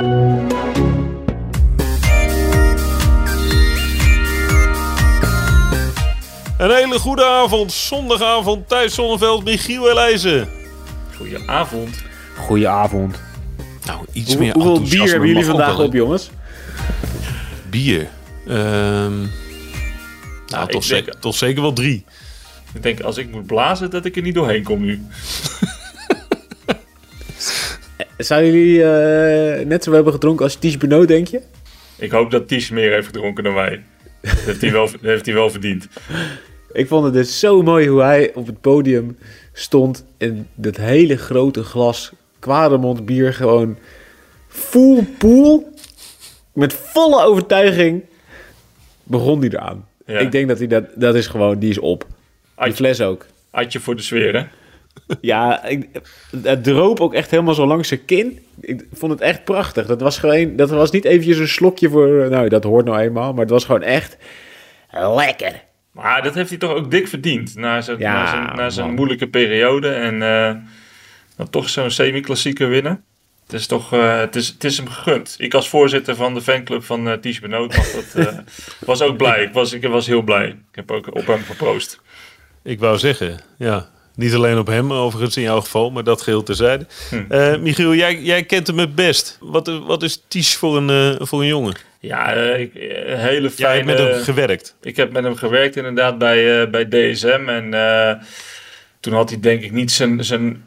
Een hele goede avond, zondagavond, Thijs Zonneveld, Michiel Elijzen. Goedenavond. Goedenavond. Nou, iets Hoe, meer hoeveel bier hebben jullie vandaag op, jongens? Bier. Ehm, nou, ik toch, denk- zeker, toch zeker wel drie. Ik denk als ik moet blazen dat ik er niet doorheen kom nu. Zouden jullie eh, net zo hebben gedronken als Ties Benoot, denk je? Ik hoop dat Ties meer heeft gedronken dan wij. Dat heeft hij wel, heeft hij wel verdiend. Ik vond het dus zo mooi hoe hij op het podium stond en dat hele grote glas Kwademond bier gewoon full pool met volle overtuiging begon hij eraan. Ja. Ik denk dat hij dat, dat is gewoon, die is op. Die Adje, fles ook. adje voor de sfeer, hè? Ja, ik, het droop ook echt helemaal zo langs zijn kin. Ik vond het echt prachtig. Dat was gewoon, dat was niet eventjes een slokje voor, nou dat hoort nou eenmaal, maar het was gewoon echt lekker. Maar dat heeft hij toch ook dik verdiend. Na zijn, Ja, na zijn, na zijn man. moeilijke periode. En eh, dan toch zo'n semi-klassieker winnen. Het is toch eh, het is, het is hem gegund. Ik als voorzitter van de fanclub van eh Ties Benoot mag dat, eh, was ook blij. Ik was, ik was heel blij. Ik heb ook op hem geproost. Ik wou zeggen, ja. Niet alleen op hem, overigens in jouw geval, maar dat geheel terzijde. Eh Michiel, jij, jij kent hem het best. Wat, wat is Ties voor een, eh, voor een jongen? Ja, eh, ik, hele Jij hebt fijne... met hem gewerkt. Ik heb met hem gewerkt inderdaad bij, bij DSM. En toen had hij denk ik niet zijn, zijn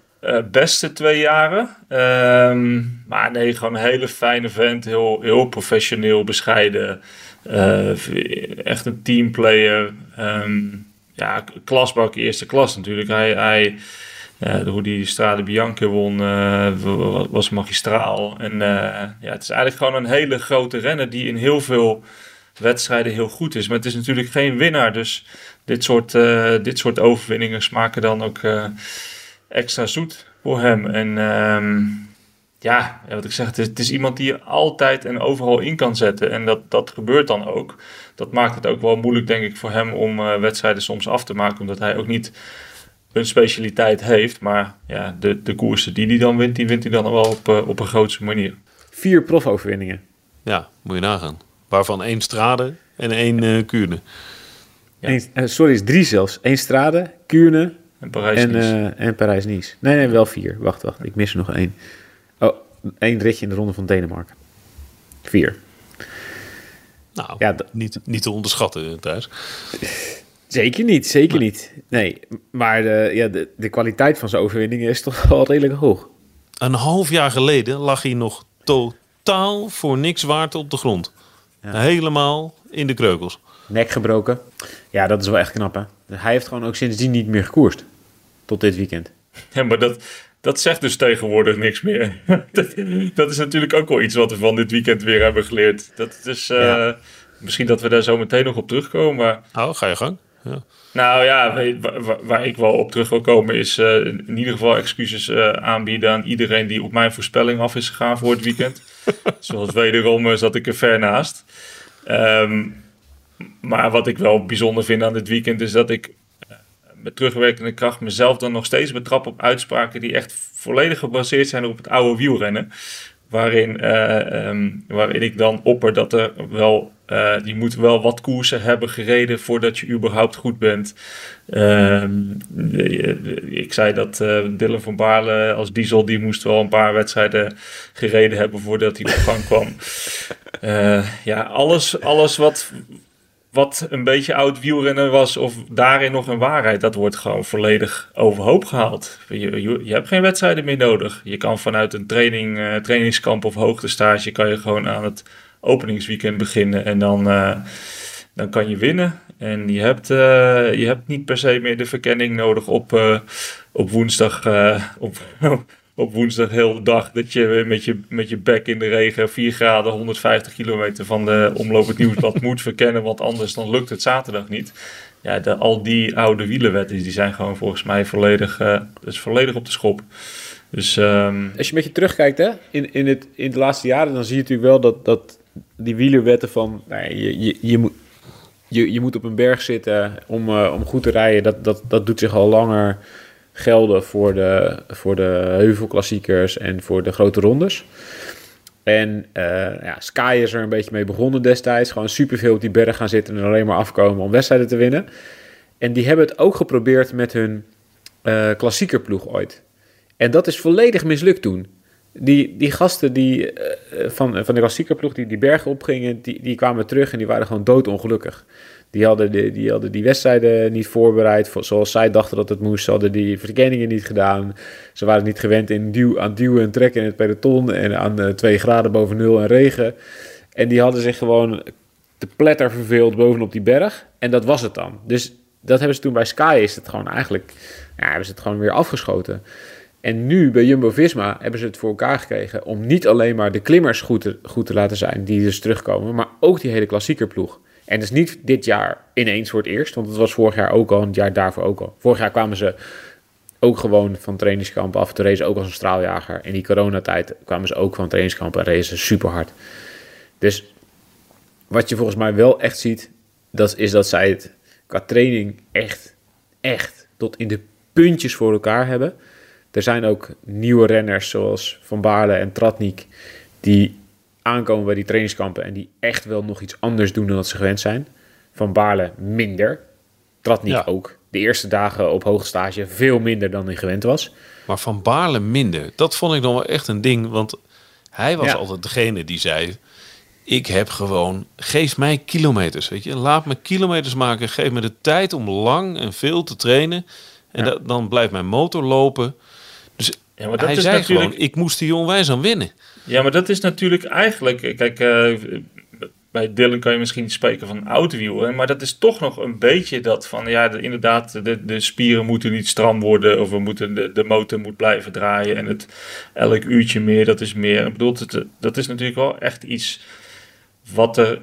beste twee jaren. Ehm, maar nee, gewoon een hele fijne vent. Heel, heel professioneel, bescheiden. Echt een teamplayer. Ehm, ja, klasbak eerste klas natuurlijk. Hij... hij eh, hoe die Strade Bianca won, eh, wa- was magistraal. En eh, ja, het is eigenlijk gewoon een hele grote renner die in heel veel wedstrijden heel goed is. Maar het is natuurlijk geen winnaar. Dus dit soort, dit soort overwinningen smaken dan ook extra zoet voor hem. En ehm, ja, wat ik zeg, het is, het is iemand die je altijd en overal in kan zetten. En dat, dat gebeurt dan ook. Dat maakt het ook wel moeilijk, denk ik, voor hem om eh, wedstrijden soms af te maken. Omdat hij ook niet een specialiteit heeft. Maar ja, de, de koersen die hij dan wint, die wint hij dan wel op, eh, op een grootste manier. Vier profoverwinningen. Ja, moet je nagaan. Waarvan één Strade en één eh Kuurne. Ja. Eén- sorry, is drie zelfs. Eén Strade, Kuurne En Parijs en, en Parijs-Nice. Nee, nee, wel vier. Wacht, wacht. Ik mis er nog één. Oh, één ritje in de Ronde van Denemarken. Vier. Nou, Ja, niet, niet te onderschatten thuis. Zeker niet, zeker niet. Nee, maar de, ja, de, de kwaliteit van zijn overwinningen is toch wel redelijk hoog. Een half jaar geleden lag hij nog totaal voor niks waard op de grond. Helemaal in de kreukels. Nek gebroken. Ja, dat is wel echt knap, hè. Hij heeft gewoon ook sindsdien niet meer gekoerst. Tot dit weekend. Ja, maar dat, dat zegt dus tegenwoordig niks meer. dat, dat is natuurlijk ook wel iets wat we van dit weekend weer hebben geleerd. Dat is, eh, Ja. Misschien dat we daar zo meteen nog op terugkomen. Maar Nou, ga je gang. Ja. nou ja, waar, ik wel op terug wil komen is eh, in ieder geval excuses eh, aanbieden aan iedereen die op mijn voorspelling af is gegaan voor het weekend. Zoals wederom zat ik er ver naast. Ehm, maar wat ik wel bijzonder vind aan dit weekend is dat ik met terugwerkende kracht mezelf dan nog steeds betrap op uitspraken die echt volledig gebaseerd zijn op het oude wielrennen. Waarin, eh, ehm, waarin ik dan opper dat er wel, eh je moet wel wat koersen hebben gereden voordat je überhaupt goed bent. Ehm, ik zei dat eh, Dylan van Baarle als diesel, die moest wel een paar wedstrijden gereden hebben voordat hij op gang kwam. Ja, alles, alles wat, wat een beetje oud wielrennen was of daarin nog een waarheid, dat wordt gewoon volledig overhoop gehaald. Je, je, hebt geen wedstrijden meer nodig. Je kan vanuit een training, eh, trainingskamp of hoogtestage kan je gewoon aan het openingsweekend beginnen en dan, eh, dan kan je winnen. En je hebt, eh, je hebt niet per se meer de verkenning nodig op, op woensdag. op, op woensdag heel de dag dat je met je, met je bek in de regen 4 graden 150 kilometer van de omloop het nieuwsblad moet verkennen, want anders dan lukt het zaterdag niet. Ja, de, al die oude wielenwetten die zijn gewoon volgens mij volledig, is volledig op de schop. Dus ehm, Als je een beetje terugkijkt hè, in, in, het, in de laatste jaren, dan zie je natuurlijk wel dat, dat die wielerwetten van nou, je, je, je, moet, je, je moet op een berg zitten om, eh, om goed te rijden, dat, dat, dat doet zich al langer gelden voor de, voor de heuvelklassiekers en voor de grote rondes. En uh, ja, Sky is er een beetje mee begonnen destijds. Gewoon superveel op die berg gaan zitten en alleen maar afkomen om wedstrijden te winnen. En die hebben het ook geprobeerd met hun uh, klassiekerploeg ooit. En dat is volledig mislukt toen. Die, die gasten die, uh, van, van de klassiekerploeg die die bergen opgingen, die, die kwamen terug en die waren gewoon doodongelukkig. Die hadden, die, hadden die wedstrijden niet voorbereid zoals zij dachten dat het moest. Ze hadden die verkenningen niet gedaan. Ze waren niet gewend in duw, aan duwen en trekken in het peloton en aan uh, twee graden boven nul en regen. En die hadden zich gewoon te pletter verveeld bovenop die berg. En dat was het dan. Dus dat hebben ze toen bij Sky is het gewoon eigenlijk, ja, hebben ze het gewoon weer afgeschoten. En nu bij Jumbo-Visma hebben ze het voor elkaar gekregen om niet alleen maar de klimmers goed te, goed te laten zijn, die dus terugkomen, maar ook die hele klassiekerploeg. En dat is niet dit jaar ineens voor het eerst, want het was vorig jaar ook al en het jaar daarvoor ook al. Vorig jaar kwamen ze ook gewoon van trainingskamp af te racen, ook als een straaljager. In die coronatijd kwamen ze ook van trainingskamp en racen super hard. Dus wat je volgens mij wel echt ziet, dat is dat zij het qua training echt, echt tot in de puntjes voor elkaar hebben. Er zijn ook nieuwe renners zoals Van Baarle en Tratnik die aankomen bij die trainingskampen en die echt wel nog iets anders doen dan dat ze gewend zijn. Van Baarle minder, Tratnik ja. ook. De eerste dagen op hoge stage veel minder dan hij gewend was. Maar Van Baarle minder, dat vond ik nog wel echt een ding, want hij was Ja. altijd degene die zei... Ik heb gewoon, geef mij kilometers, weet je. Laat me kilometers maken, geef me de tijd om lang en veel te trainen. En Ja. dat, dan blijft mijn motor lopen. Dus Ja, maar dat hij is zei natuurlijk... gewoon, ik moest die onwijs aan winnen. Ja, maar dat is natuurlijk eigenlijk... Kijk, eh, bij Dylan kan je misschien spreken van oudwiel. Maar dat is toch nog een beetje dat van... Ja, de- inderdaad, de, de spieren moeten niet stram worden. Of we moeten, de, de motor moet blijven draaien. En het elk uurtje meer, dat is meer. Ik bedoel, het, dat is natuurlijk wel echt iets... Wat er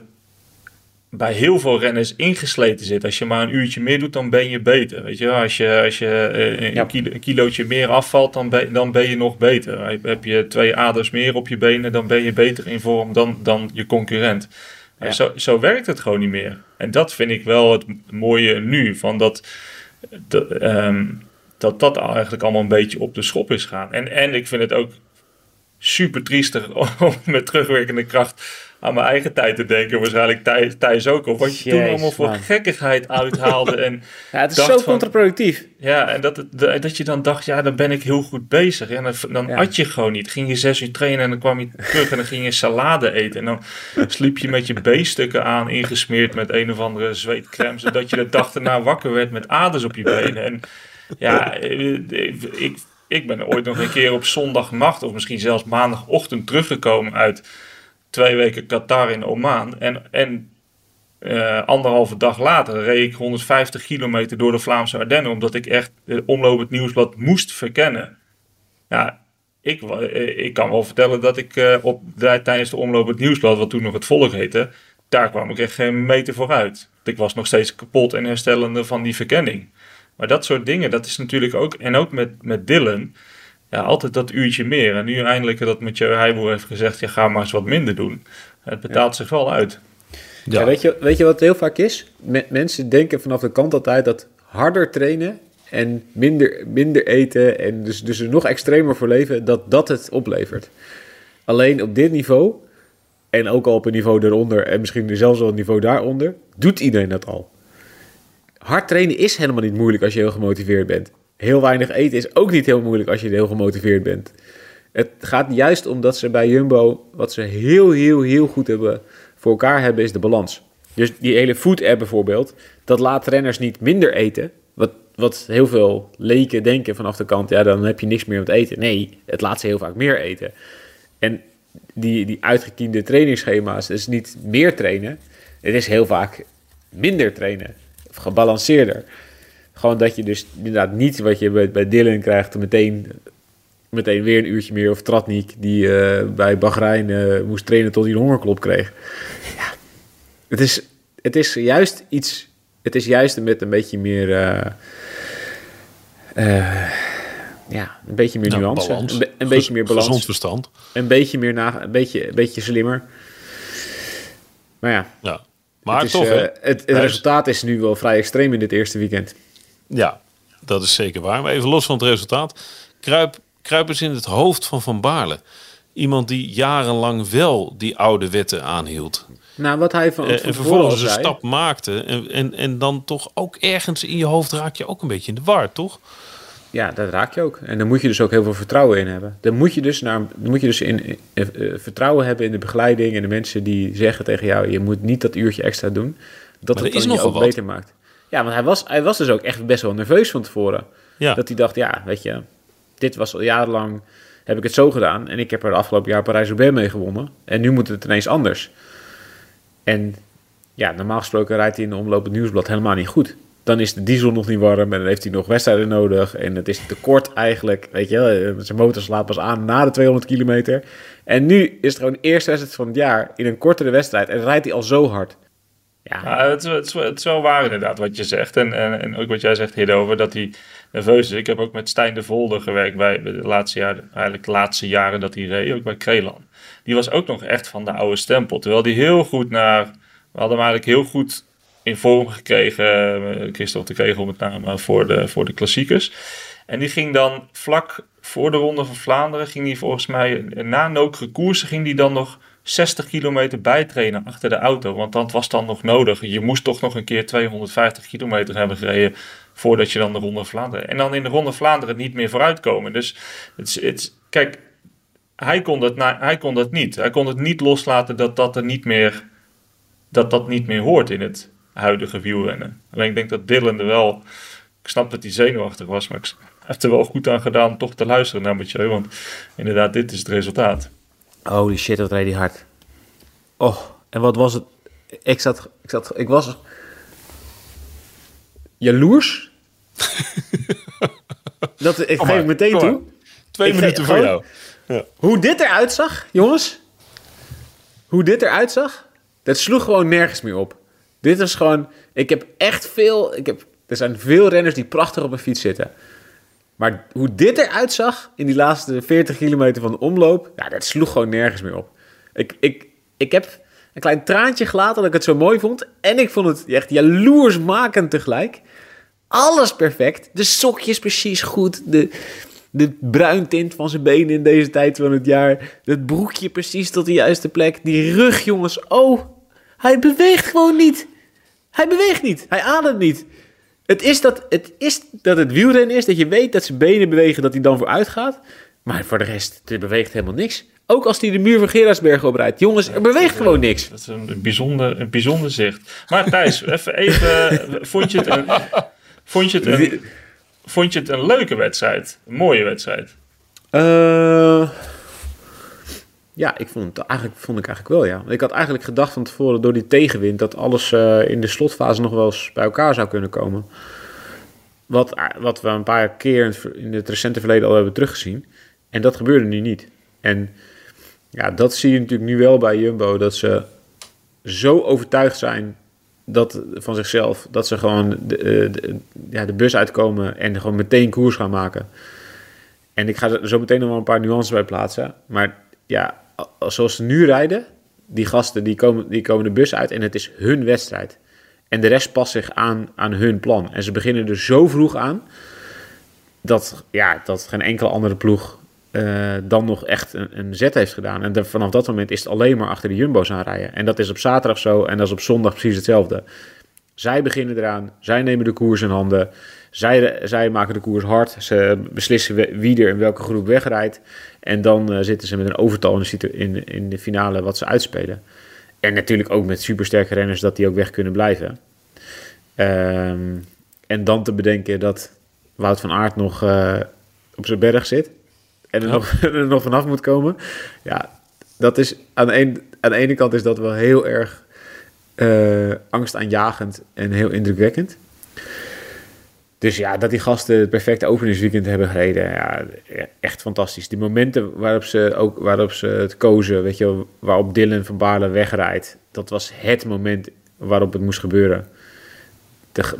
bij heel veel renners ingesleten zit. Als je maar een uurtje meer doet, dan ben je beter. Weet je, als je, als je eh, een, kilo, een kilootje meer afvalt, dan ben, dan ben je nog beter. Heb- je twee aders meer op je benen, dan ben je beter in vorm dan, dan je concurrent. Zo, zo werkt het gewoon niet meer. En dat vind ik wel het mooie nu, van dat, dat, ehm, dat dat eigenlijk allemaal een beetje op de schop is gaan. En, en ik vind het ook super triestig om met terugwerkende kracht aan mijn eigen tijd te denken. Waarschijnlijk Thijs, Thijs ook. Of wat je toen allemaal voor man. gekkigheid uithaalde. en, Ja, het is Dacht zo van- contraproductief. ja, en dat, het, dat je dan dacht, ja, dan ben ik heel goed bezig. En dan, dan Ja. at je gewoon niet. Ging je zes uur trainen en dan kwam je terug en dan ging je salade eten. En dan sliep je met je B-stukken aan, ingesmeerd met een of andere zweetcrème. Zodat je de dag erna wakker werd met aders op je benen. En ja, eh, ik, ik ben ooit nog een keer op zondagnacht of misschien zelfs maandagochtend teruggekomen uit twee weken Qatar in Oman. En, en eh, anderhalve dag later reed ik 150 kilometer door de Vlaamse Ardennen. Omdat ik echt de omloop nieuwsblad moest verkennen. Ja, ik, eh, ik kan wel vertellen dat ik eh, op, tijdens de omloop het nieuwsblad, wat toen nog het volk heette, daar kwam ik echt geen meter vooruit. Ik was nog steeds kapot en herstellende van die verkenning. Maar dat soort dingen, dat is natuurlijk ook, en ook met, met Dylan, ja, altijd dat uurtje meer. En nu eindelijk dat Mathieu Heijboer heeft gezegd, ja, ga maar eens wat minder doen. Het betaalt zich wel uit. Ja. weet, je, weet je wat het heel vaak is? Me- mensen denken vanaf de kant altijd dat harder trainen en minder, minder eten en dus, dus er nog extremer voor leven, dat dat het oplevert. Alleen op dit niveau, en ook al op een niveau eronder en misschien zelfs wel een niveau daaronder, doet iedereen dat al. Hard trainen is helemaal niet moeilijk als je heel gemotiveerd bent. Heel weinig eten is ook niet heel moeilijk als je heel gemotiveerd bent. Het gaat juist omdat ze bij Jumbo, wat ze heel, heel, heel goed hebben voor elkaar hebben, is de balans. Dus die hele food app bijvoorbeeld, dat laat renners niet minder eten. Wat, wat heel veel leken denken vanaf de kant, ja, dan heb je niks meer om te eten. Nee, het laat ze heel vaak meer eten. En die, die uitgekiende trainingsschema's, is niet meer trainen, het is heel vaak minder trainen. Of gebalanceerder. Gewoon dat je dus inderdaad niet wat je bij, bij Dylan krijgt, meteen, meteen weer een uurtje meer. Of Tratnik, die eh, bij Bahrein eh, moest trainen tot hij een hongerklop kreeg. Ja, het is, het is juist iets, het is juist met een beetje meer, eh, ja, een beetje meer Nou, nuance. balans. Een, be- een beetje meer balans. Gezond verstand. Een beetje meer na, een beetje, een beetje slimmer. Maar ja, Ja. Maar het, toch, het, resultaat is nu wel vrij extreem in dit eerste weekend. Ja, dat is zeker waar. Maar even los van het resultaat. Kruip, kruip eens in het hoofd van Van Baarle. iemand die jarenlang wel die oude wetten aanhield. Nou, wat hij van, Eh, en vervolgens een stap maakte. En, en, en dan toch ook ergens in je hoofd raak je ook een beetje in de war, toch? Ja, dat raak je ook. En daar moet je dus ook heel veel vertrouwen in hebben. Dan moet je dus, naar, dan moet je dus in, eh, eh, vertrouwen hebben in de begeleiding en de mensen die zeggen tegen jou: je moet niet dat uurtje extra doen. Dat Maar het er is dan je ook wat. beter maakt. Ja, want hij was, hij was dus ook echt best wel nerveus van tevoren. Ja. Dat hij dacht: ja, weet je, dit was al jarenlang. Heb ik het zo gedaan en ik heb er de afgelopen jaar Parijs-Roubaix mee gewonnen. En nu moet het ineens anders. En ja, normaal gesproken rijdt hij in de omloop het nieuwsblad helemaal niet goed. Dan is de diesel nog niet warm en dan heeft hij nog wedstrijden nodig. En het is te kort eigenlijk, weet je Zijn motor slaat pas aan na de 200 kilometer. En nu is het gewoon de eerste wedstrijd van het jaar in een kortere wedstrijd. En rijdt hij al zo hard. Ja, het, is, het, het wel waar inderdaad wat je zegt. En, en, en ook wat jij zegt hierover, dat hij nerveus is. Ik heb ook met Stijn de Volder gewerkt bij de laatste jaren, eigenlijk de laatste jaren dat hij reed, ook bij Krelan. Die was ook nog echt van de oude stempel. Terwijl die heel goed naar, we hadden hem eigenlijk heel goed in vorm gekregen, eh, Christophe de Kegel met name, voor de, voor de klassiekers. En die ging dan vlak voor de Ronde van Vlaanderen, ging hij volgens mij na nokere koersen, ging die dan nog 60 kilometer bijtrainen achter de auto. Want dat was dan nog nodig. Je moest toch nog een keer 250 kilometer hebben gereden voordat je dan de Ronde Vlaanderen... En dan in de Ronde Vlaanderen niet meer vooruitkomen. Dus het, kijk, hij kon, dat, hij kon dat niet. Hij kon het niet loslaten dat dat er niet meer, dat dat niet meer hoort in het huidige wielrennen. Alleen ik denk dat Dylan er wel... Ik snap dat hij zenuwachtig was, maar ik, heeft er wel goed aan gedaan toch te luisteren naar Mathieu. Want inderdaad, dit is het resultaat. Holy shit, wat reed hij hard. Oh, en wat was het? Ik zat, ik zat, ik was jaloers. dat, ik Kom geef meteen toe. maar. Twee Ik minuten voor jou. Hoe dit eruit zag, jongens. Hoe dit eruit zag. Dat sloeg gewoon nergens meer op. Dit was gewoon... Ik heb echt veel... Ik heb, er zijn veel renners die prachtig op een fiets zitten. Maar hoe dit eruit zag in die laatste 40 kilometer van de omloop... Ja, dat sloeg gewoon nergens meer op. Ik, ik, ik heb een klein traantje gelaten dat ik het zo mooi vond. En ik vond het echt jaloersmakend tegelijk. Alles perfect. De sokjes precies goed. De, de bruintint van zijn benen in deze tijd van het jaar. Het broekje precies tot de juiste plek. Die rug, jongens. Oh, hij beweegt gewoon niet. Hij beweegt niet. Hij ademt niet. Het is dat het, is dat het wielrennen is. Dat je weet dat zijn benen bewegen. Dat hij dan vooruit gaat. Maar voor de rest, er beweegt helemaal niks. Ook als hij de muur van Gerardsberg oprijdt. Jongens, er beweegt gewoon niks. Dat is een bijzonder, een bijzonder zicht. Maar Thijs, even, even vond, je het een, vond, je het een, vond je het een leuke wedstrijd? Een mooie wedstrijd? Eh, ja, ik vond het eigenlijk, vond ik eigenlijk wel, ja. Ik had eigenlijk gedacht van tevoren door die tegenwind... dat alles eh, in de slotfase nog wel eens bij elkaar zou kunnen komen. Wat, wat we een paar keer in het, recente verleden al hebben teruggezien. En dat gebeurde nu niet. En ja, dat zie je natuurlijk nu wel bij Jumbo... dat ze zo overtuigd zijn dat, van zichzelf... dat ze gewoon de, eh, ja, de bus uitkomen en gewoon meteen koers gaan maken... En ik ga er zo meteen nog wel een paar nuances bij plaatsen. Maar ja, zoals ze nu rijden, die gasten die komen, die komen de bus uit en het is hun wedstrijd. En de rest past zich aan aan hun plan. En ze beginnen er zo vroeg aan dat, ja, dat geen enkele andere ploeg eh, dan nog echt een, een zet heeft gedaan. En de- vanaf dat moment is het alleen maar achter de jumbo's aan rijden. En dat is op zaterdag zo en dat is op zondag precies hetzelfde. Zij beginnen eraan, zij nemen de koers in handen. Zij, zij maken de koers hard. Ze beslissen wie er in welke groep wegrijdt. En dan eh, zitten ze met een overtal in in, in de finale wat ze uitspelen. En natuurlijk ook met supersterke renners dat die ook weg kunnen blijven. Ehm, en dan te bedenken dat Wout van Aert nog eh, op zijn berg zit. En er, nog, er nog vanaf moet komen. Ja, dat is aan de, een, aan de ene kant is dat wel heel erg eh, angstaanjagend en heel indrukwekkend. Dus ja, dat die gasten het perfecte openingsweekend hebben gereden, ja, echt fantastisch. Die momenten waarop ze, ook, waarop ze het kozen, weet je, waarop Dylan van Baarle wegrijdt, dat was het moment waarop het moest gebeuren.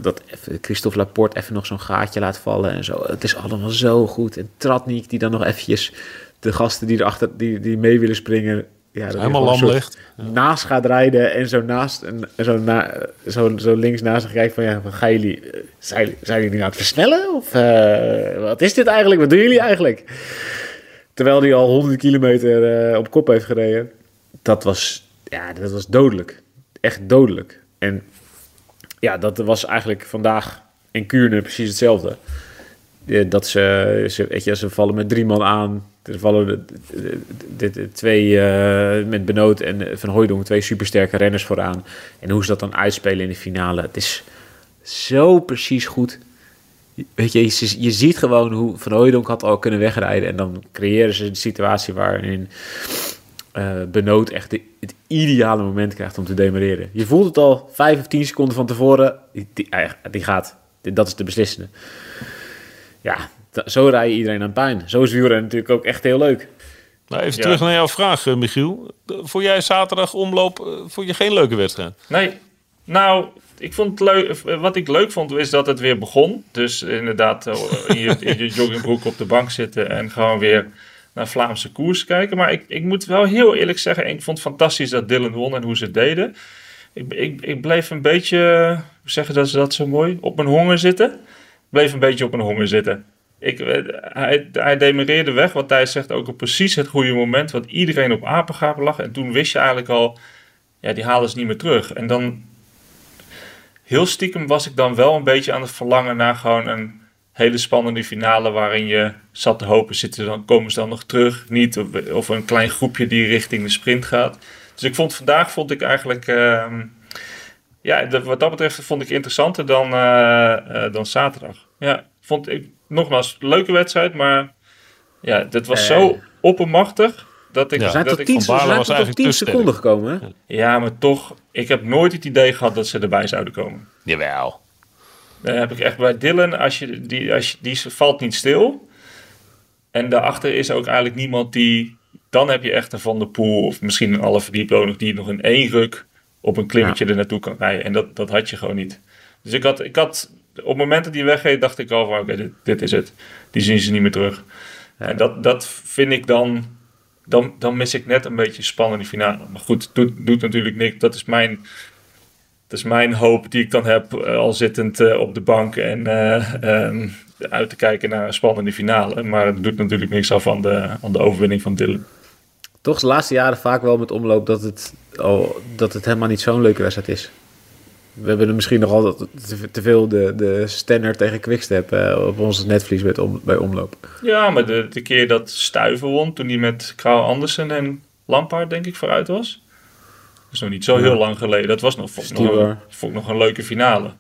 Dat Christophe Laporte even nog zo'n gaatje laat vallen en zo. Het is allemaal zo goed. En Tratnik die dan nog eventjes de gasten die erachter die, die mee willen springen, ja, dat Helemaal lam legt. naast gaat rijden en zo naast en zo, na, zo, zo links naast zich kijkt van ja, van, gaan jullie, eh, zijn, zijn jullie nou aan het versnellen? Of eh, wat is dit eigenlijk? Wat doen jullie eigenlijk? Terwijl hij al 100 kilometer eh, op kop heeft gereden. Dat was, ja, dat was dodelijk. Echt dodelijk. En ja, dat was eigenlijk vandaag in Kuurne precies hetzelfde. Dat ze, ze, weet je, ze vallen met drie man aan. Er vallen twee eh, met Benoot en Van Hooijdonk, twee supersterke renners vooraan. En hoe ze dat dan uitspelen in de finale. Het is zo precies goed. Weet je, je, ziet gewoon hoe Van Hooijdonk had al kunnen wegrijden. En dan creëren ze een situatie waarin eh Benoot echt de- het ideale moment krijgt om te demareren. Je voelt het al vijf of tien seconden van tevoren. Die, die, gaat. Dat is de beslissende. Ja, zo rij je iedereen aan pijn. Zo is wielrennen natuurlijk ook echt heel leuk. Nou, even Ja. terug naar jouw vraag, eh, Michiel. Voor jij zaterdag omloop, eh, vond je geen leuke wedstrijd? Nee, nou, ik vond het leuk. Wat ik leuk vond, is dat het weer begon. Dus inderdaad, eh, in je, in je joggingbroek op de bank zitten en gewoon weer naar Vlaamse koers kijken. Maar ik, ik moet wel heel eerlijk zeggen, ik vond het fantastisch dat Dylan won en hoe ze het deden. Ik, ik, ik bleef een beetje, hoe zeggen dat ze dat zo mooi, op mijn honger zitten. Ik bleef een beetje op mijn honger zitten. Ik, eh, hij, hij demereerde weg, wat hij zegt, ook op precies het goede moment. Want iedereen op apengaap lag. En toen wist je eigenlijk al, ja, die halen ze niet meer terug. En dan, heel stiekem was ik dan wel een beetje aan het verlangen naar gewoon een hele spannende finale. Waarin je zat te hopen, zitten dan, komen ze dan nog terug? Niet, of, een klein groepje die richting de sprint gaat. Dus ik vond vandaag, vond ik eigenlijk... ehm, ja, wat dat betreft vond ik interessanter dan, eh, eh, dan zaterdag. Ja, vond ik nogmaals leuke wedstrijd, maar ja, dit was zo oppermachtig dat ik. Ja. Ze zijn dat ik 10, Van was eigenlijk 10 te seconden gekomen. Hè? Ja, maar toch, ik heb nooit het idee gehad dat ze erbij zouden komen. Jawel. Dan heb ik echt bij Dylan, als je, die, als je, die valt niet stil. En daarachter is ook eigenlijk niemand die. Dan heb je echt een Van der Poel of misschien een alle nog die nog in één ruk op een klimmetje er naartoe kan rijden. En dat, dat had je gewoon niet. Dus ik had, ik had op het moment dat die wegreed, dacht ik al van oké, dit, dit is het. Die zien ze niet meer terug. En dat, dat vind ik dan, dan, dan mis ik net een beetje spannende finale. Maar goed, doet, doet natuurlijk niks. Dat is mijn, dat is mijn hoop die ik dan heb eh, al zittend eh, op de bank en eh, ehm, uit te kijken naar een spannende finale. Maar het doet natuurlijk niks af aan de, aan de overwinning van Dylan. Toch de laatste jaren vaak wel met omloop dat het, al, dat het helemaal niet zo'n leuke wedstrijd is. We hebben er misschien nog altijd te, veel de, de Stenner tegen Quickstep eh, op onze netvlies met om, bij omloop. Ja, maar de, de keer dat Stuiven won, toen hij met Krauw Andersen en Lampaard denk ik vooruit was. Dat is nog niet zo heel lang geleden. Dat was nog, vond ik nog, een, vond ik nog een leuke finale.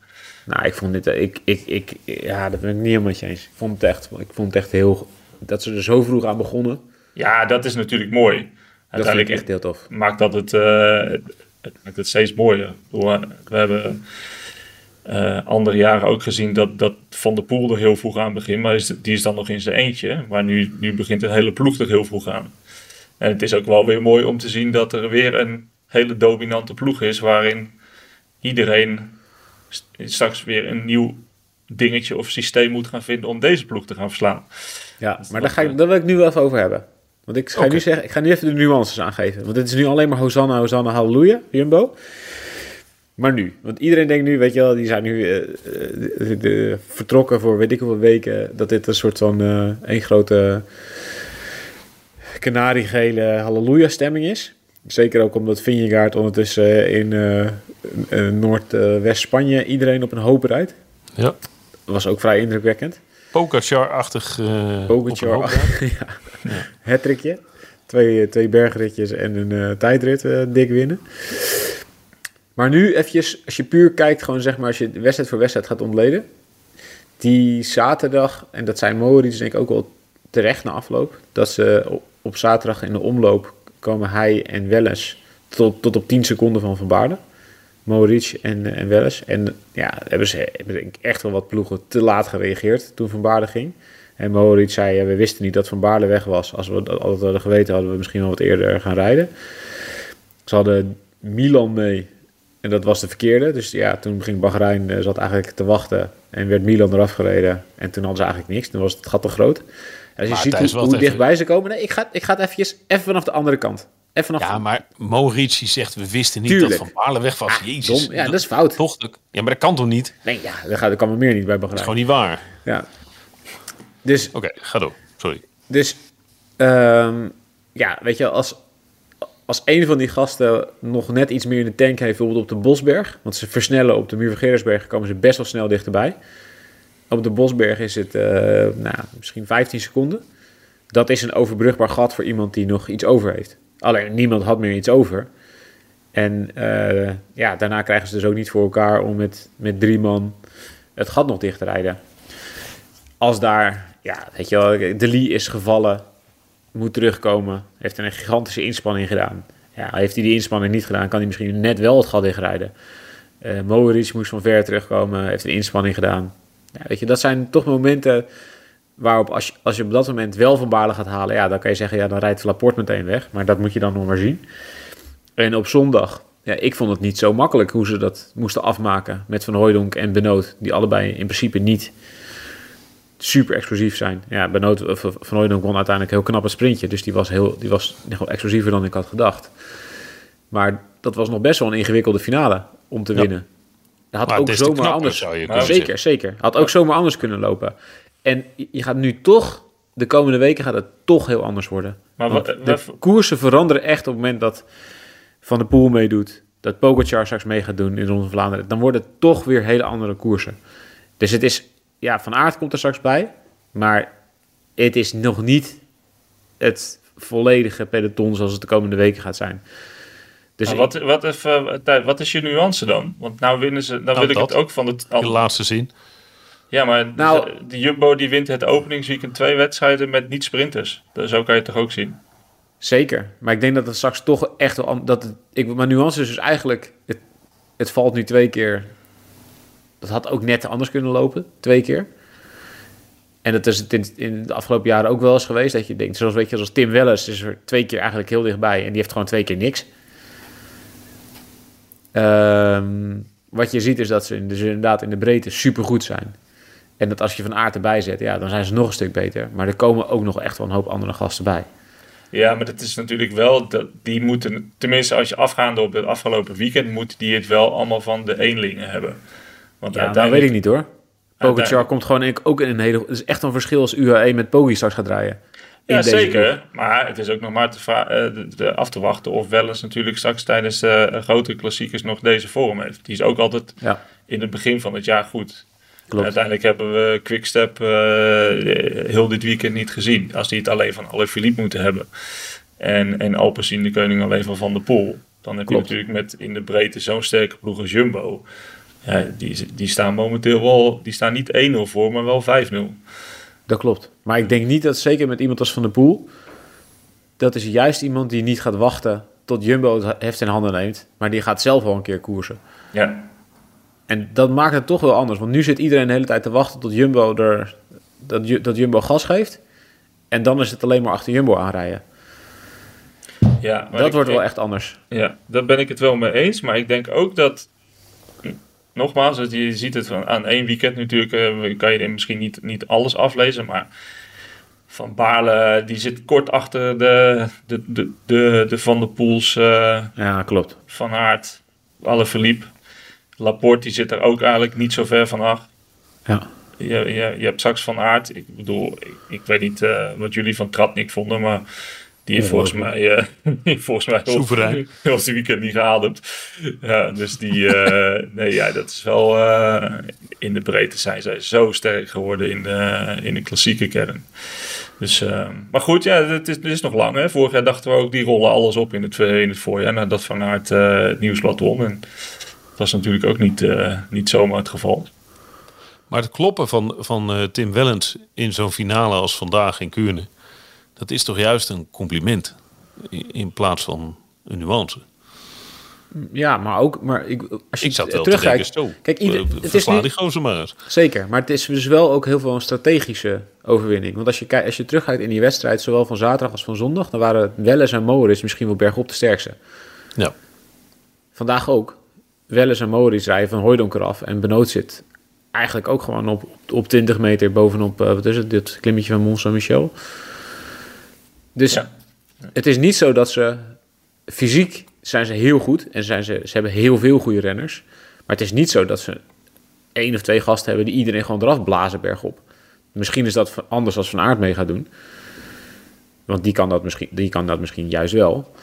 Nou, ik vond dit, eh, ik, ik, ik, ja, dat ben ik niet helemaal met je eens. Ik vond het echt, ik vond het echt heel, dat ze er zo vroeg aan begonnen. Ja, dat is natuurlijk mooi. Dat vind ik Uiteindelijk echt heel tof. maakt dat het, eh, het maakt het steeds mooier. We hebben eh, andere jaren ook gezien dat, dat Van der Poel er heel vroeg aan begint. Maar is, die is dan nog in zijn eentje. Maar nu, nu begint een hele ploeg er heel vroeg aan. En het is ook wel weer mooi om te zien dat er weer een hele dominante ploeg is. Waarin iedereen st- straks weer een nieuw dingetje of systeem moet gaan vinden om deze ploeg te gaan verslaan. Ja, maar dat, daar, ga ik, eh, daar wil ik nu wel even over hebben. Want ik ga, nu zeggen, ik ga nu even de nuances aangeven. Want dit is nu alleen maar Hosanna, Hosanna, Halleluja, Jumbo. Maar nu, want iedereen denkt nu, weet je wel, die zijn nu eh, eh, de- de- vertrokken voor weet ik hoeveel weken. Dat dit een soort van eh één grote kanariegele halleluja stemming is. Zeker ook omdat Vingegaard ondertussen in eh, Noordwest-Spanje iedereen op een hoop rijdt. Ja. Dat was ook vrij indrukwekkend. Pogacar-achtig. eh, Pogacar. Hattrickje. Twee, twee bergritjes en een eh, tijdrit eh, dik winnen. Maar nu eventjes, als je puur kijkt, gewoon zeg maar, als je wedstrijd voor wedstrijd gaat ontleden. Die zaterdag, en dat zijn Moritz denk ik ook wel terecht na afloop, dat ze op, zaterdag in de omloop komen hij en Welles tot, tot op 10 seconden van Van Baarle. Moritz en, en Welles. En ja, hebben ze hebben echt wel wat ploegen te laat gereageerd toen Van Baarle ging. En Moritz zei, ja, we wisten niet dat Van Baarle weg was. Als we dat altijd hadden geweten, hadden we misschien wel wat eerder gaan rijden. Ze hadden Milan mee en dat was de verkeerde. Dus ja, toen ging Bahrein, eh, zat eigenlijk te wachten en werd Milan eraf gereden. En toen hadden ze eigenlijk niks. Toen was het gat te groot. En als je Maar ziet hoe, hoe dichtbij ze komen. Nee, ik ga, ik ga het eventjes, even vanaf de andere kant. Even vanaf Ja, maar Moritz die zegt, we wisten niet Tuurlijk. dat Van Baarle weg was. Ah, Jezus. dom. Ja, dat is fout. Toch, ja, maar dat kan toch niet? Dat Nee, ja, dat, gaat, dat kan me meer niet bij is Bahrein. gewoon niet waar. Ja. Dus Oké, ga door. Sorry. Dus Ehm, ja, weet je, als, als een van die gasten nog net iets meer in de tank heeft, bijvoorbeeld op de Bosberg, want ze versnellen op de muur van Gerritsberg, komen ze best wel snel dichterbij. Op de Bosberg is het uh, nou, misschien 15 seconden. Dat is een overbrugbaar gat voor iemand die nog iets over heeft. Alleen niemand had meer iets over. En uh, ja, daarna krijgen ze dus ook niet voor elkaar om met, met drie man het gat nog dicht te rijden. Als daar, ja, weet je wel, De Lee is gevallen, moet terugkomen, heeft een gigantische inspanning gedaan. Ja, heeft hij die inspanning niet gedaan, kan hij misschien net wel het gat dichtrijden. Uh, Moritz moest van ver terugkomen, heeft een inspanning gedaan. Weet je, dat zijn toch momenten waarop als je, als je op dat moment wel van Baarle gaat halen, ja, dan kan je zeggen, ja, dan rijdt Laporte meteen weg. Maar dat moet je dan nog maar zien. En op zondag, ja, ik vond het niet zo makkelijk hoe ze dat moesten afmaken met Van Hooijdonk en Benoot, die allebei in principe niet super explosief zijn. Ja, Benoot, Van Hooijdonk won uiteindelijk heel knap een sprintje, dus die was, heel, die was nog explosiever dan ik had gedacht. Maar dat was nog best wel een ingewikkelde finale om te winnen. Dat had ook zomaar anders. Zou je zeker, zeker, zeker. Had ook zomaar anders kunnen lopen. En je gaat nu toch, de komende weken gaat het toch heel anders worden. Maar wat, de koersen veranderen echt op het moment dat Van de Poel meedoet. Dat Pogacar straks mee gaat doen in Ronde van Vlaanderen. Dan worden het toch weer hele andere koersen. Dus het is, ja, Van Aert komt er straks bij. Maar het is nog niet het volledige peloton zoals het de komende weken gaat zijn. Dus wat, wat, even, wat is je nuance dan? Want nou winnen ze, dan nou, wil ik het ook van het... De laatste zien. Ja, maar nou, de, Jumbo die wint het openingsweekend twee wedstrijden met niet-sprinters. Zo kan je het toch ook zien? Zeker. Maar ik denk dat het straks toch echt wel... Dat het, ik, mijn nuance is dus eigenlijk... Het, het valt nu twee keer... Dat had ook net anders kunnen lopen. Twee keer. En dat is het in, in, de afgelopen jaren ook wel eens geweest. Dat je denkt, zoals, weet je, zoals Tim Welles is er twee keer eigenlijk heel dichtbij. En die heeft gewoon twee keer niks. Ehm, wat je ziet is dat ze inderdaad in de breedte supergoed zijn. En dat als je van aard erbij zet, ja, dan zijn ze nog een stuk beter. Maar er komen ook nog echt wel een hoop andere gasten bij. Ja, maar dat is natuurlijk wel, die moeten, tenminste als je afgaande op het afgelopen weekend, moeten die het wel allemaal van de eenlingen hebben. Want ja, dat weet ik niet hoor. Pogacar komt gewoon ook in een hele... Het is echt een verschil als UAE met Poggi straks gaat draaien. Ja, zeker. Maar het is ook nog maar te, uh, de, af te wachten of wel eens natuurlijk straks tijdens de uh, grote klassiekers nog deze vorm heeft. Die is ook altijd ja. in het begin van het jaar goed. Uiteindelijk hebben we Quickstep uh, heel dit weekend niet gezien. Als die het alleen van Alaphilippe moeten hebben. En, en Alpecin de koning alleen van Van der Poel. Dan heb je natuurlijk met in de breedte zo'n sterke ploeg als Jumbo. Ja, die, die staan momenteel wel, die staan niet 1-0 voor, maar wel 5-0. Dat klopt. Maar ik denk niet dat zeker met iemand als Van der Poel... dat is juist iemand die niet gaat wachten tot Jumbo het heft in handen neemt. Maar die gaat zelf wel een keer koersen. Ja. En dat maakt het toch wel anders. Want nu zit iedereen de hele tijd te wachten tot Jumbo er, dat, dat Jumbo gas geeft. En dan is het alleen maar achter Jumbo aanrijden. Ja, maar dat wordt wel echt anders. Ja, daar ben ik het wel mee eens. Maar ik denk ook dat, nogmaals, je ziet het van, aan één weekend natuurlijk, uh, kan je misschien niet, niet alles aflezen. Maar Van Baarle, die zit kort achter de, de, de, de, de Van der Poels. Uh, ja, klopt. Van Aert, alle verliep. Laporte die zit er ook eigenlijk niet zo ver vanaf. Ja. Je, je, je hebt straks Van Aert. Ik bedoel, ik, ik weet niet uh, wat jullie van Tratnik vonden, maar die heeft volgens mij, uh, volgens mij Soeverein. heel het weekend niet geademd. Ja, dus die, uh, nee, ja, dat is wel, uh, in de breedte zijn zij zo sterk geworden in de, in de klassieke kern. Dus, maar goed, ja, het is, het is nog lang. Hè. Vorig jaar dachten we ook, die rollen alles op in het, in het voorjaar. Nadat Van Aert het nieuwsblad won. En was natuurlijk ook niet, niet zomaar het geval. Maar het kloppen van, van Tim Wellens in zo'n finale als vandaag in Kuurne, dat is toch juist een compliment in, plaats van een nuance. Ja, maar ook, maar ik, als je ik zat wel terugkijkt, kijk, ieder, het is niet, die gozer maar eens. Zeker, maar het is dus wel ook heel veel een strategische overwinning. Want als je, kijkt, als je terugkijkt in die wedstrijd, zowel van zaterdag als van zondag, dan waren Welles en Morris misschien wel bergop de sterkste. Ja. Vandaag ook. Welles en Moritz rijden van Hooidonker af. En Benoot zit eigenlijk ook gewoon op, op 20 meter bovenop, uh, wat is het, dit klimmetje van Mont Saint-Michel. Dus ja. het is niet zo dat ze fysiek zijn ze heel goed en zijn ze, ze hebben heel veel goede renners. Maar het is niet zo dat ze één of twee gasten hebben die iedereen gewoon eraf blazen bergop. Misschien is dat anders als Van Aert mee gaat doen. Want die kan dat misschien, die kan dat misschien juist wel.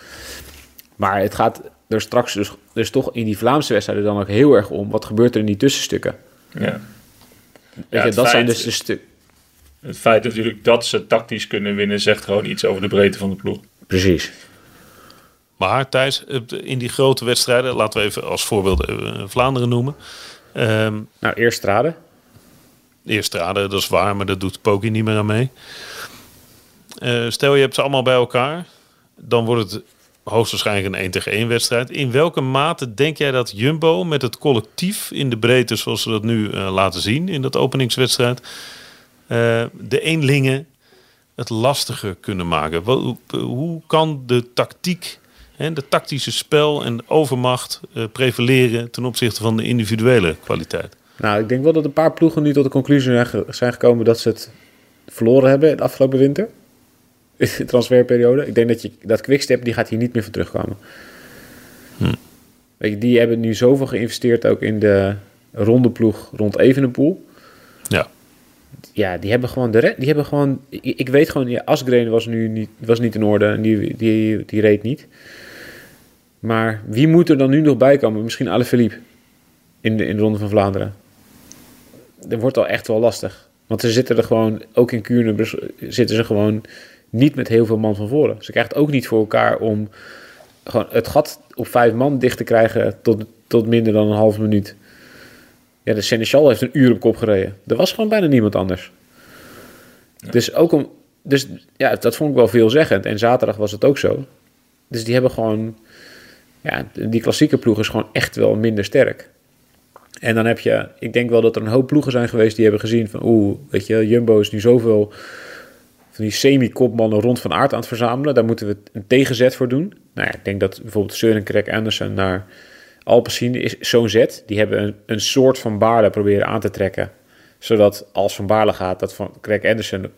Maar het gaat er straks dus, dus toch in die Vlaamse wedstrijden dan ook heel erg om. Wat gebeurt er in die tussenstukken? Ja. Weet Ja, je, dat zijn dus de stukken. Het feit natuurlijk dat ze tactisch kunnen winnen, zegt gewoon iets over de breedte van de ploeg. Precies. Maar Thijs, in die grote wedstrijden, laten we even als voorbeeld eh, Vlaanderen noemen. Ehm Nou, eerst Strade. eerst raden, dat is waar, maar dat doet Poki niet meer aan mee. Eh, stel je hebt ze allemaal bij elkaar, dan wordt het hoogstwaarschijnlijk een 1 tegen 1 wedstrijd. In welke mate denk jij dat Jumbo met het collectief in de breedte, zoals ze dat nu eh, laten zien in dat openingswedstrijd, de eenlingen het lastiger kunnen maken? Hoe, kan de tactiek, hè, de tactische spel en de overmacht eh, prevaleren ten opzichte van de individuele kwaliteit? Nou, ik denk wel dat een paar ploegen nu tot de conclusie zijn, ge- zijn gekomen dat ze het verloren hebben de afgelopen winter. In de transferperiode. Ik denk dat, je, dat Quickstep, die gaat hier niet meer van terugkomen. Weet je, die hebben nu zoveel geïnvesteerd ook in de ronde ploeg rond Evenepoel. Ja. Ja, die hebben gewoon de die hebben gewoon. Ik, weet gewoon, ja, Asgreen was nu niet, was niet in orde en die, die, die reed niet. Maar wie moet er dan nu nog bij komen? Misschien Alaphilippe in de, in de Ronde van Vlaanderen. Dat wordt al echt wel lastig. Want ze zitten er gewoon, ook in Kuurne zitten ze gewoon niet met heel veel man van voren. Ze krijgen het ook niet voor elkaar om gewoon het gat op vijf man dicht te krijgen tot, tot minder dan een half minuut. Ja, de Seneschal heeft een uur op kop gereden. Er was gewoon bijna niemand anders. Dus ook om, dus ja, dat vond ik wel veelzeggend. En zaterdag was het ook zo. Dus die hebben gewoon, ja, die klassieke ploeg is gewoon echt wel minder sterk. En dan heb je, ik denk wel dat er een hoop ploegen zijn geweest die hebben gezien van, oeh, weet je, Jumbo is nu zoveel van die semi-kopmannen rond van aard aan het verzamelen. Daar moeten we een tegenzet voor doen. Nou ja, ik denk dat bijvoorbeeld Søren Krek Andersen naar Alpecin is zo'n zet. Die hebben een, een soort van Baarle proberen aan te trekken. Zodat als Van Baarle gaat, dat Van Krek Andersen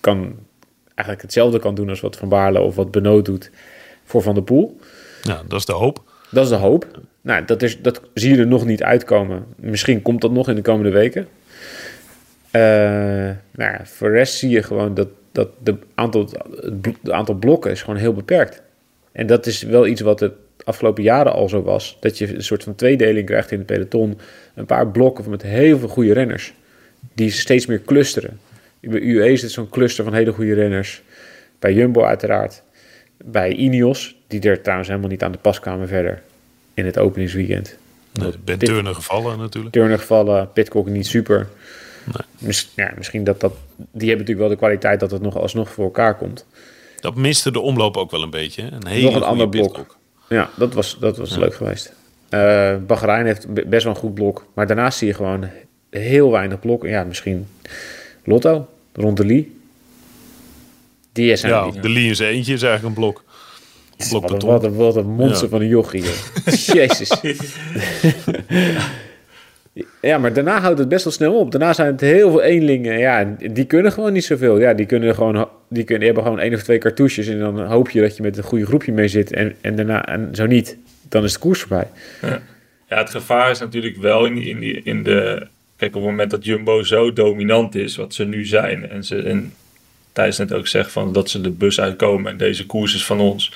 kan, eigenlijk hetzelfde kan doen als wat Van Baarle of wat Benoot doet voor Van der Poel. ja, dat is de hoop. Dat is de hoop. Nou, dat, is, dat zie je er nog niet uitkomen. Misschien komt dat nog in de komende weken. Eh, nou ja, voor de rest zie je gewoon dat, dat de aantal, het het aantal blokken is gewoon heel beperkt. En dat is wel iets wat de afgelopen jaren al zo was. Dat je een soort van tweedeling krijgt in het peloton. Een paar blokken met heel veel goede renners. Die steeds meer clusteren. Bij UE is het zo'n cluster van hele goede renners. Bij Jumbo uiteraard. Bij Ineos, die er trouwens helemaal niet aan de pas kwamen verder in het openingsweekend. Nee, Ben Dit- Turner gevallen natuurlijk. Turner gevallen, Pitcock niet super. Mis- ja, misschien dat dat... Die hebben natuurlijk wel de kwaliteit dat het nog alsnog voor elkaar komt. Dat miste de omloop ook wel een beetje. Een hele nog een ander blok. pitcock. Ja, dat was, dat was leuk geweest. Eh Bahrein heeft be- best wel een goed blok. Maar daarnaast zie je gewoon heel weinig blok. Ja, misschien Lotto, rond de Lee. Die zijn Ja, de Lee in zijn eentje is eigenlijk een blok. Blok Wat een, wat, een, wat een monster Ja. van een jochie. Jezus. ja, maar daarna houdt het best wel snel op. Daarna zijn het heel veel eenlingen. Ja, die kunnen gewoon niet zoveel. Ja, die kunnen gewoon... Die, kunnen, hebben gewoon één of twee cartouches. En dan hoop je dat je met een goede groepje mee zit. En, en daarna, en zo niet, dan is de koers voorbij. Ja, het gevaar is natuurlijk wel in, die, in, die, in de... Kijk, op het moment dat Jumbo zo dominant is, wat ze nu zijn... en, ze, en Thijs net ook zegt van dat ze de bus uitkomen... en deze koers is van ons.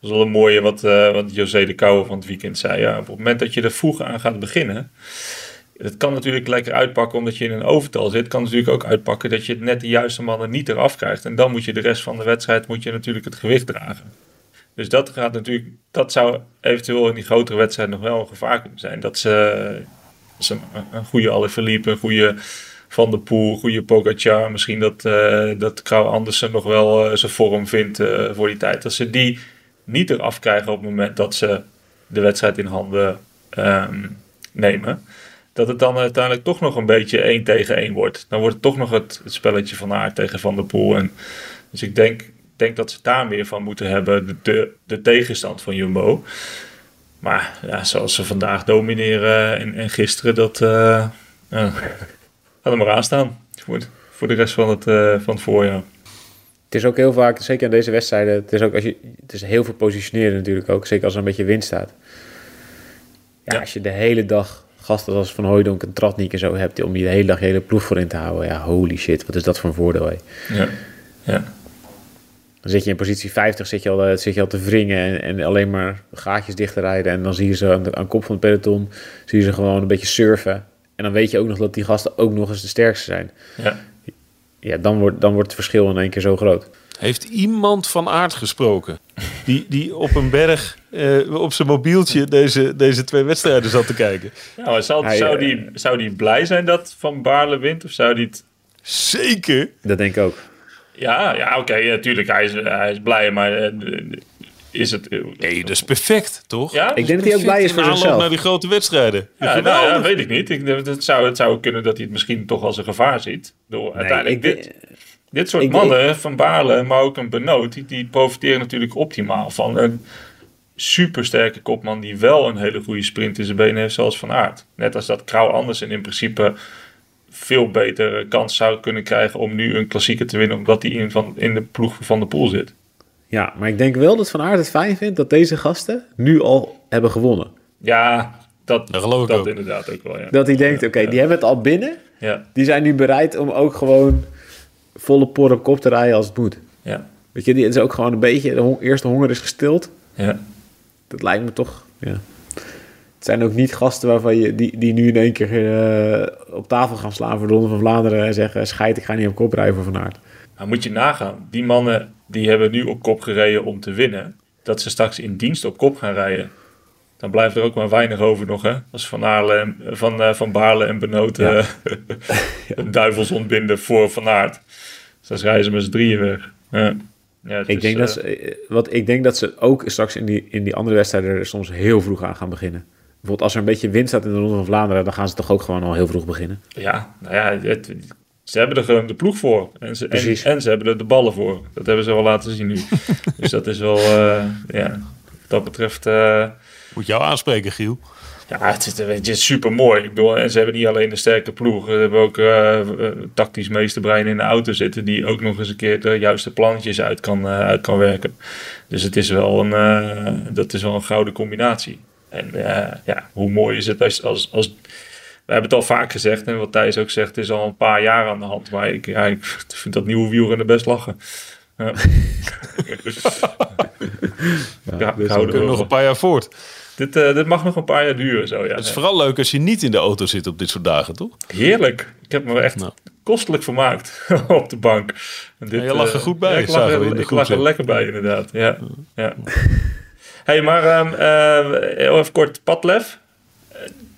Dat is wel een mooie wat, eh, wat José de Kouwer van het weekend zei. Ja, op het moment dat je er vroeg aan gaat beginnen... Het kan natuurlijk lekker uitpakken omdat je in een overtal zit. Het kan natuurlijk ook uitpakken dat je net de juiste mannen niet eraf krijgt. En dan moet je de rest van de wedstrijd moet je natuurlijk het gewicht dragen. Dus dat gaat natuurlijk, dat zou eventueel in die grotere wedstrijd nog wel een gevaar kunnen zijn. Dat ze, ze een, goede Alaphilippe, een goede Van der Poel, een goede Pogacar, misschien dat, eh dat Krauw Andersen nog wel eh, zijn vorm vindt eh, voor die tijd. Dat ze die niet eraf krijgen op het moment dat ze de wedstrijd in handen ehm, nemen. Dat het dan uiteindelijk toch nog een beetje 1 tegen 1 wordt. Dan wordt het toch nog het, het spelletje van Aert tegen Van der Poel. En, dus ik denk, denk dat ze daar meer van moeten hebben, de, de, de tegenstand van Jumbo. Maar ja, zoals ze vandaag domineren en, en gisteren, dat uh, gaat er maar aan staan. Voor, voor de rest van het, uh, van het voorjaar. Het is ook heel vaak, zeker in deze wedstrijden, het is ook als je, het is heel veel positioneren natuurlijk ook, zeker als er een beetje wind staat. Ja, ja. als je de hele dag gasten als Van Hooijdonk en Tratnik en zo hebt om je de hele dag je hele ploeg voor in te houden, ja, holy shit, wat is dat voor een voordeel, hè? Ja, ja. Dan zit je in positie 50, zit je al, eh, zit je al te wringen en, en alleen maar gaatjes dichter rijden. En dan zie je ze aan de aan de kop van het peloton, zie je ze gewoon een beetje surfen. En dan weet je ook nog dat die gasten ook nog eens de sterkste zijn. Ja. Ja, dan wordt, dan wordt het verschil in één keer zo groot. Heeft iemand van aard gesproken? Die, die op een berg eh, op zijn mobieltje deze, deze twee wedstrijden zat te kijken. Ja, maar zou, Hij, zou, eh, die, zou die blij zijn dat Van Baarle wint? Of zou die het... Zeker. Dat denk ik ook. Ja, ja oké, natuurlijk. hij, is, hij is blij, maar eh, is het... Nee, dat is perfect, toch? Ja? Ik denk dat hij ook blij is voor zichzelf. naar die grote wedstrijden. Ja, nou, ja, weet ik niet. Ik, het, zou, het zou kunnen dat hij het misschien toch als een gevaar ziet. Door uiteindelijk ik, dit, dit soort ik- mannen, Van Baarle, maar ook een Benoot, die, die profiteren natuurlijk optimaal van een supersterke kopman die wel een hele goede sprint in zijn benen heeft, zoals Van Aert. Net als dat Krauw Andersen in principe veel betere kans zou kunnen krijgen om nu een klassieker te winnen, omdat hij in, van, in de ploeg van de pool zit. Ja, maar ik denk wel dat Van Aert het fijn vindt dat deze gasten nu al hebben gewonnen. Ja, dat, Dat geloof ik dat ook. inderdaad ook wel, ja. Dat hij denkt, oké, die hebben het al binnen. Ja, Die zijn nu bereid om ook gewoon volle por op kop te rijden als het moet. ja, Weet je, die is ook gewoon een beetje, de hon- eerste honger is gestild. ja. Dat lijkt me toch, ja. Het zijn ook niet gasten waarvan je, die, die nu in één keer eh, op tafel gaan slaan voor de Ronde van Vlaanderen en zeggen, scheid, ik ga niet op kop rijden voor Van Aert. Maar moet je nagaan, die mannen die hebben nu op kop gereden om te winnen, dat ze straks in dienst op kop gaan rijden. Dan blijft er ook maar weinig over nog, hè? Als Van, Aarle en, van, eh, van Baarle en Benoot Ja. eh, een duivels ontbinden voor Van Aert. Dus dan rijden ze met z'n drieën weg. Ja. Ik is, denk, dat ze, eh, wat, ik denk dat ze ook straks in die, in die andere wedstrijden er soms heel vroeg aan gaan beginnen. Bijvoorbeeld als er een beetje wind staat in de Ronde van Vlaanderen, dan gaan ze toch ook gewoon al heel vroeg beginnen. Ja, nou ja, het- ze hebben er gewoon de ploeg voor. En ze, en, ze hebben er de ballen voor. Dat hebben ze wel laten zien nu. dus dat is wel, ja, wat dat betreft... Moet jou aanspreken, Giel. Ja, het is, het is super mooi. Ik bedoel, en ze hebben niet alleen een sterke ploeg. Ze hebben ook eh, tactisch meesterbrein in de auto zitten. Die ook nog eens een keer de juiste plannetjes uit kan, eh, uit kan werken. Dus het is wel een, dat is wel een gouden combinatie. En ja, hoe mooi is het als, als, als. We hebben het al vaak gezegd. En wat Thijs ook zegt, het is al een paar jaar aan de hand. Maar ik, ja, ik vind dat nieuwe wielrennen best lachen. Ja. ja, ik dus We kunnen nog een paar jaar voort. Dit, eh, dit mag nog een paar jaar duren. Zo, ja. Het is vooral leuk als je niet in de auto zit op dit soort dagen, toch? Heerlijk. Ik heb me echt Nou. kostelijk vermaakt op de bank. En dit, Ja, je lag er eh, goed bij, ja, ik lag, er, ik lag er lekker bij, inderdaad. Ja, ja. hey, maar ehm, eh, heel even kort. Padlef.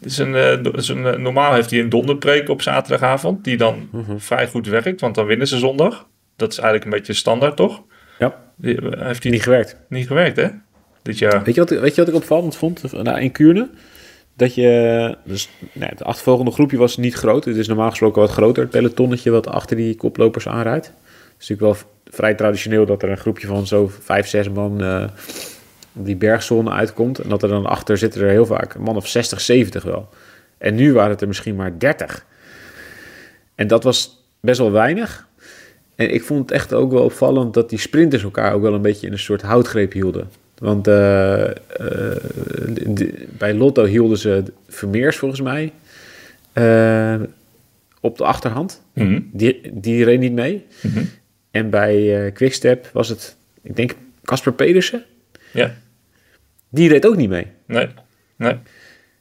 Is een, eh, is een, normaal heeft hij een donderpreek op zaterdagavond. Die dan Mhm. vrij goed werkt, want dan winnen ze zondag. Dat is eigenlijk een beetje standaard, toch? Ja, Die, heeft hij niet gewerkt. niet gewerkt, hè? Weet je, wat, weet je wat ik opvallend vond nou, in Kuurne? Dat je, dus nou, het achtervolgende groepje was niet groot. Het is normaal gesproken wat groter, het pelotonnetje wat achter die koplopers aanrijdt. Het is natuurlijk wel vrij traditioneel dat er een groepje van zo vijf, zes man eh, die bergzone uitkomt. En dat er dan achter zitten er heel vaak een man of 60, 70 wel. En nu waren het er misschien maar 30. En dat was best wel weinig. En ik vond het echt ook wel opvallend dat die sprinters elkaar ook wel een beetje in een soort houtgreep hielden. Want eh, eh, de- bij Lotto hielden ze Vermeers volgens mij eh, op de achterhand. Mhm. Die, die reed niet mee. Mhm. En bij Quickstep was het, ik denk, Casper Pedersen. Ja. Die reed ook niet mee. Nee. Nee.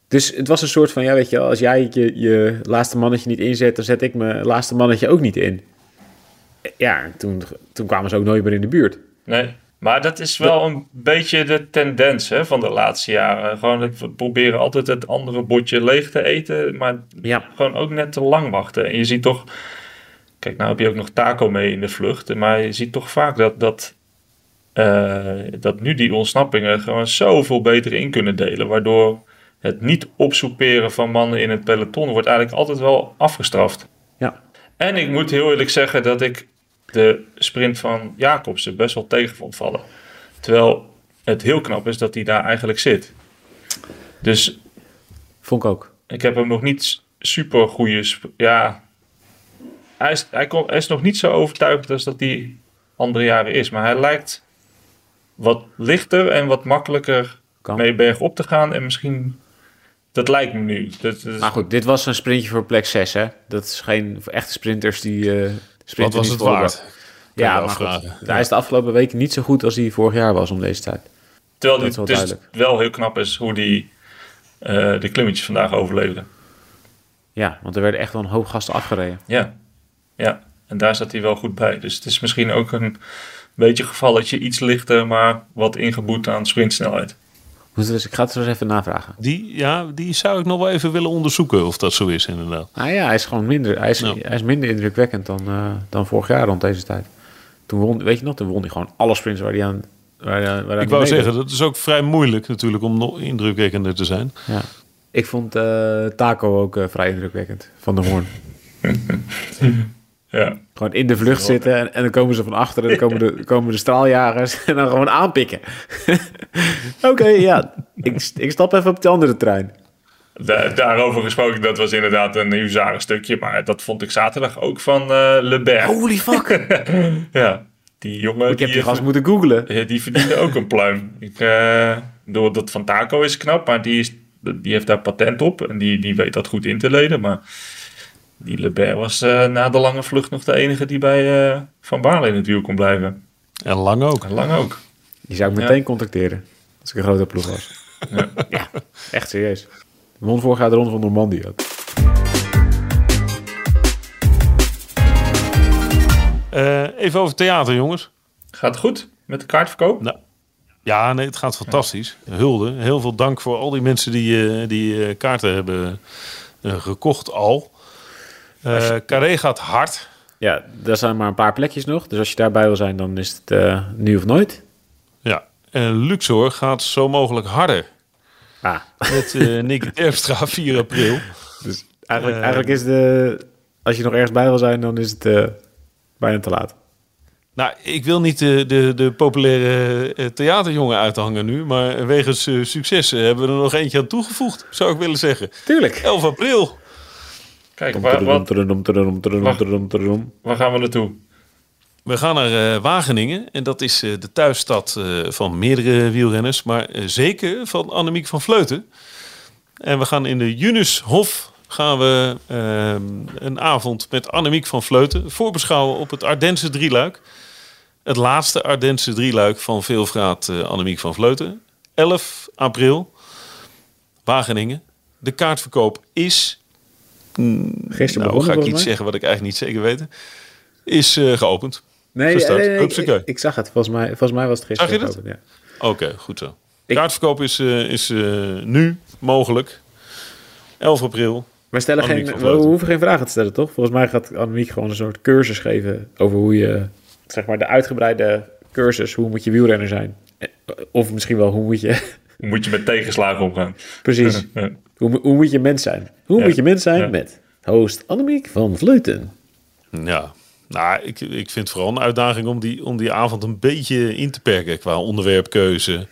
Dus het was een soort van, ja weet je wel, als jij je, je laatste mannetje niet inzet, dan zet ik mijn laatste mannetje ook niet in. Ja, en toen, toen kwamen ze ook nooit meer in de buurt. Nee. Maar dat is wel een beetje de tendens hè, van de laatste jaren. Gewoon, we proberen altijd het andere bordje leeg te eten, maar Ja, gewoon ook net te lang wachten. En je ziet toch, kijk, nou heb je ook nog taco mee in de vlucht, maar je ziet toch vaak dat, dat, eh, dat nu die ontsnappingen gewoon zoveel beter in kunnen delen, waardoor het niet opsoeperen van mannen in het peloton wordt eigenlijk altijd wel afgestraft. ja. En ik moet heel eerlijk zeggen dat ik de sprint van Jacobsen best wel tegen vond vallen. Terwijl het heel knap is dat hij daar eigenlijk zit. Dus vond ik ook. ik heb hem nog niet super goede. Ja, hij is, hij, kon, hij is nog niet zo overtuigend als dat hij andere jaren is. Maar hij lijkt wat lichter en wat makkelijker Kan. mee bergop te gaan. En misschien, dat lijkt me nu. Dat, dat is- Maar goed, dit was een sprintje voor plek 6, hè? Dat is geen echte sprinters die. eh Wat was het waard? Ja, maar goed, hij is de afgelopen weken niet zo goed als hij vorig jaar was om deze tijd. Terwijl wel dus duidelijk. wel heel knap is hoe die eh, de klimmetjes vandaag overleefde. Ja, want er werden echt wel een hoop gasten afgereden. Ja. ja, en daar zat hij wel goed bij. Dus het is misschien ook een beetje gevalletje, iets lichter, maar wat ingeboet aan sprintsnelheid. Dus ik ga het zo eens even navragen. Die, ja, die zou ik nog wel even willen onderzoeken of dat zo is inderdaad. Nou ja, hij is gewoon minder, hij is, Ja. hij is minder indrukwekkend dan, eh, dan vorig jaar rond deze tijd. Toen won, weet je nog, toen won hij gewoon alle sprints waar hij aan... Waar, hij- waar hij Ik wou zeggen, dat is ook vrij moeilijk natuurlijk om nog indrukwekkender te zijn. Ja. Ik vond eh, Taco ook eh, vrij indrukwekkend van de Hoorn. Ja, Gewoon in de vlucht zitten en, en dan komen ze van achter en dan komen de, komen de straaljagers en dan gewoon aanpikken. Oké, ja, ik, ik stap even op de andere trein. Da- daarover gesproken, dat was inderdaad een huzaren stukje, maar dat vond ik zaterdag ook van eh Le Berg. Holy fuck. Ja, die jongen Ik heb die, gast moeten googlen. die verdiende ook een pluim. Ik, eh, door dat van Taco is knap, maar die, is, die heeft daar patent op en die, die weet dat goed in te leden. Maar die Le Berg was eh, na de lange vlucht nog de enige die bij eh, Van Baarle in het wiel kon blijven. En lang ook. En lang ook. Die zou ik meteen contacteren. Als ik een grote ploeg was. Ja. Ja, echt serieus. De won vorig jaar de ronde van Normandie ook. Eh, even over theater, jongens. Gaat het goed met de kaartverkoop? Nou, ja, nee, het gaat fantastisch. Hulde. Heel veel dank voor al die mensen die, eh, die eh, kaarten hebben gekocht al. Eh Carré gaat hard. Ja, er zijn maar een paar plekjes nog. Dus als je daarbij wil zijn, dan is het eh, nu of nooit. Ja. En Luxor gaat zo mogelijk harder. Ah, Met eh Nicky Terpstra 4 april. dus eigenlijk, eigenlijk is de... Als je nog ergens bij wil zijn, dan is het bijna te laat. Nou, ik wil niet de, de, de populaire theaterjongen uithangen nu. Maar wegens eh, succes hebben we er nog eentje aan toegevoegd, zou ik willen zeggen. Tuurlijk. 11 april. Kijk, waar, wat, waar gaan we naartoe? We gaan naar eh, Wageningen. En dat is eh, de thuisstad eh, van meerdere wielrenners. Maar zeker van Annemiek van Vleuten. En we gaan in de Junushof gaan we ehm, een avond met Annemiek van Vleuten voorbeschouwen op het Ardense drieluik. Het laatste Ardense drieluik van veelvraat eh Annemiek van Vleuten. 11 april, Wageningen. De kaartverkoop is, Gisteren nou ga ik iets mij. zeggen wat ik eigenlijk niet zeker weet, is eh, geopend. Nee, Gestart. nee, nee, ik, Hupsakee. ik, ik zag het. Volgens mij, volgens mij was het gisteren. Geopend, Ja. Oké, goed zo. Ik- Kaartverkoop is, eh, is eh, nu mogelijk. 11 april. We, stellen Annemiek geen, we hoeven geen vragen te stellen, toch? Volgens mij gaat Annemiek gewoon een soort cursus geven over hoe je, zeg maar, de uitgebreide cursus, hoe moet je wielrenner zijn? Eh, Of misschien wel, hoe moet je, Hoe moet je met tegenslagen omgaan? precies, hoe, hoe moet je mens zijn? Hoe Ja. moet je mens zijn Ja. met host Annemiek van Vleuten? Ja, nou, ik, ik vind het vooral een uitdaging om die, om die avond een beetje in te perken qua onderwerpkeuze.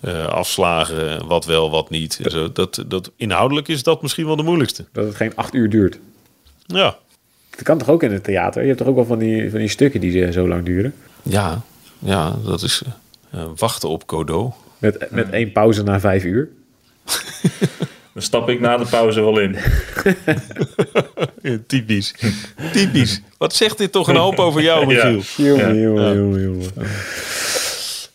eh, afslagen, wat wel, wat niet. En zo. Dat, dat, inhoudelijk is dat misschien wel de moeilijkste. Dat het geen acht uur duurt. Ja, Dat kan toch ook in het theater? Je hebt toch ook wel van die, van die stukken die eh, zo lang duren? ja, ja dat is eh, eh, wachten op Godot. Met, met één pauze na vijf uur. Dan stap ik na de pauze wel in. Ja, typisch. typisch. Wat zegt dit toch een hoop over jou, Michiel? Jongen, Ja. jongen, jongen, jongen.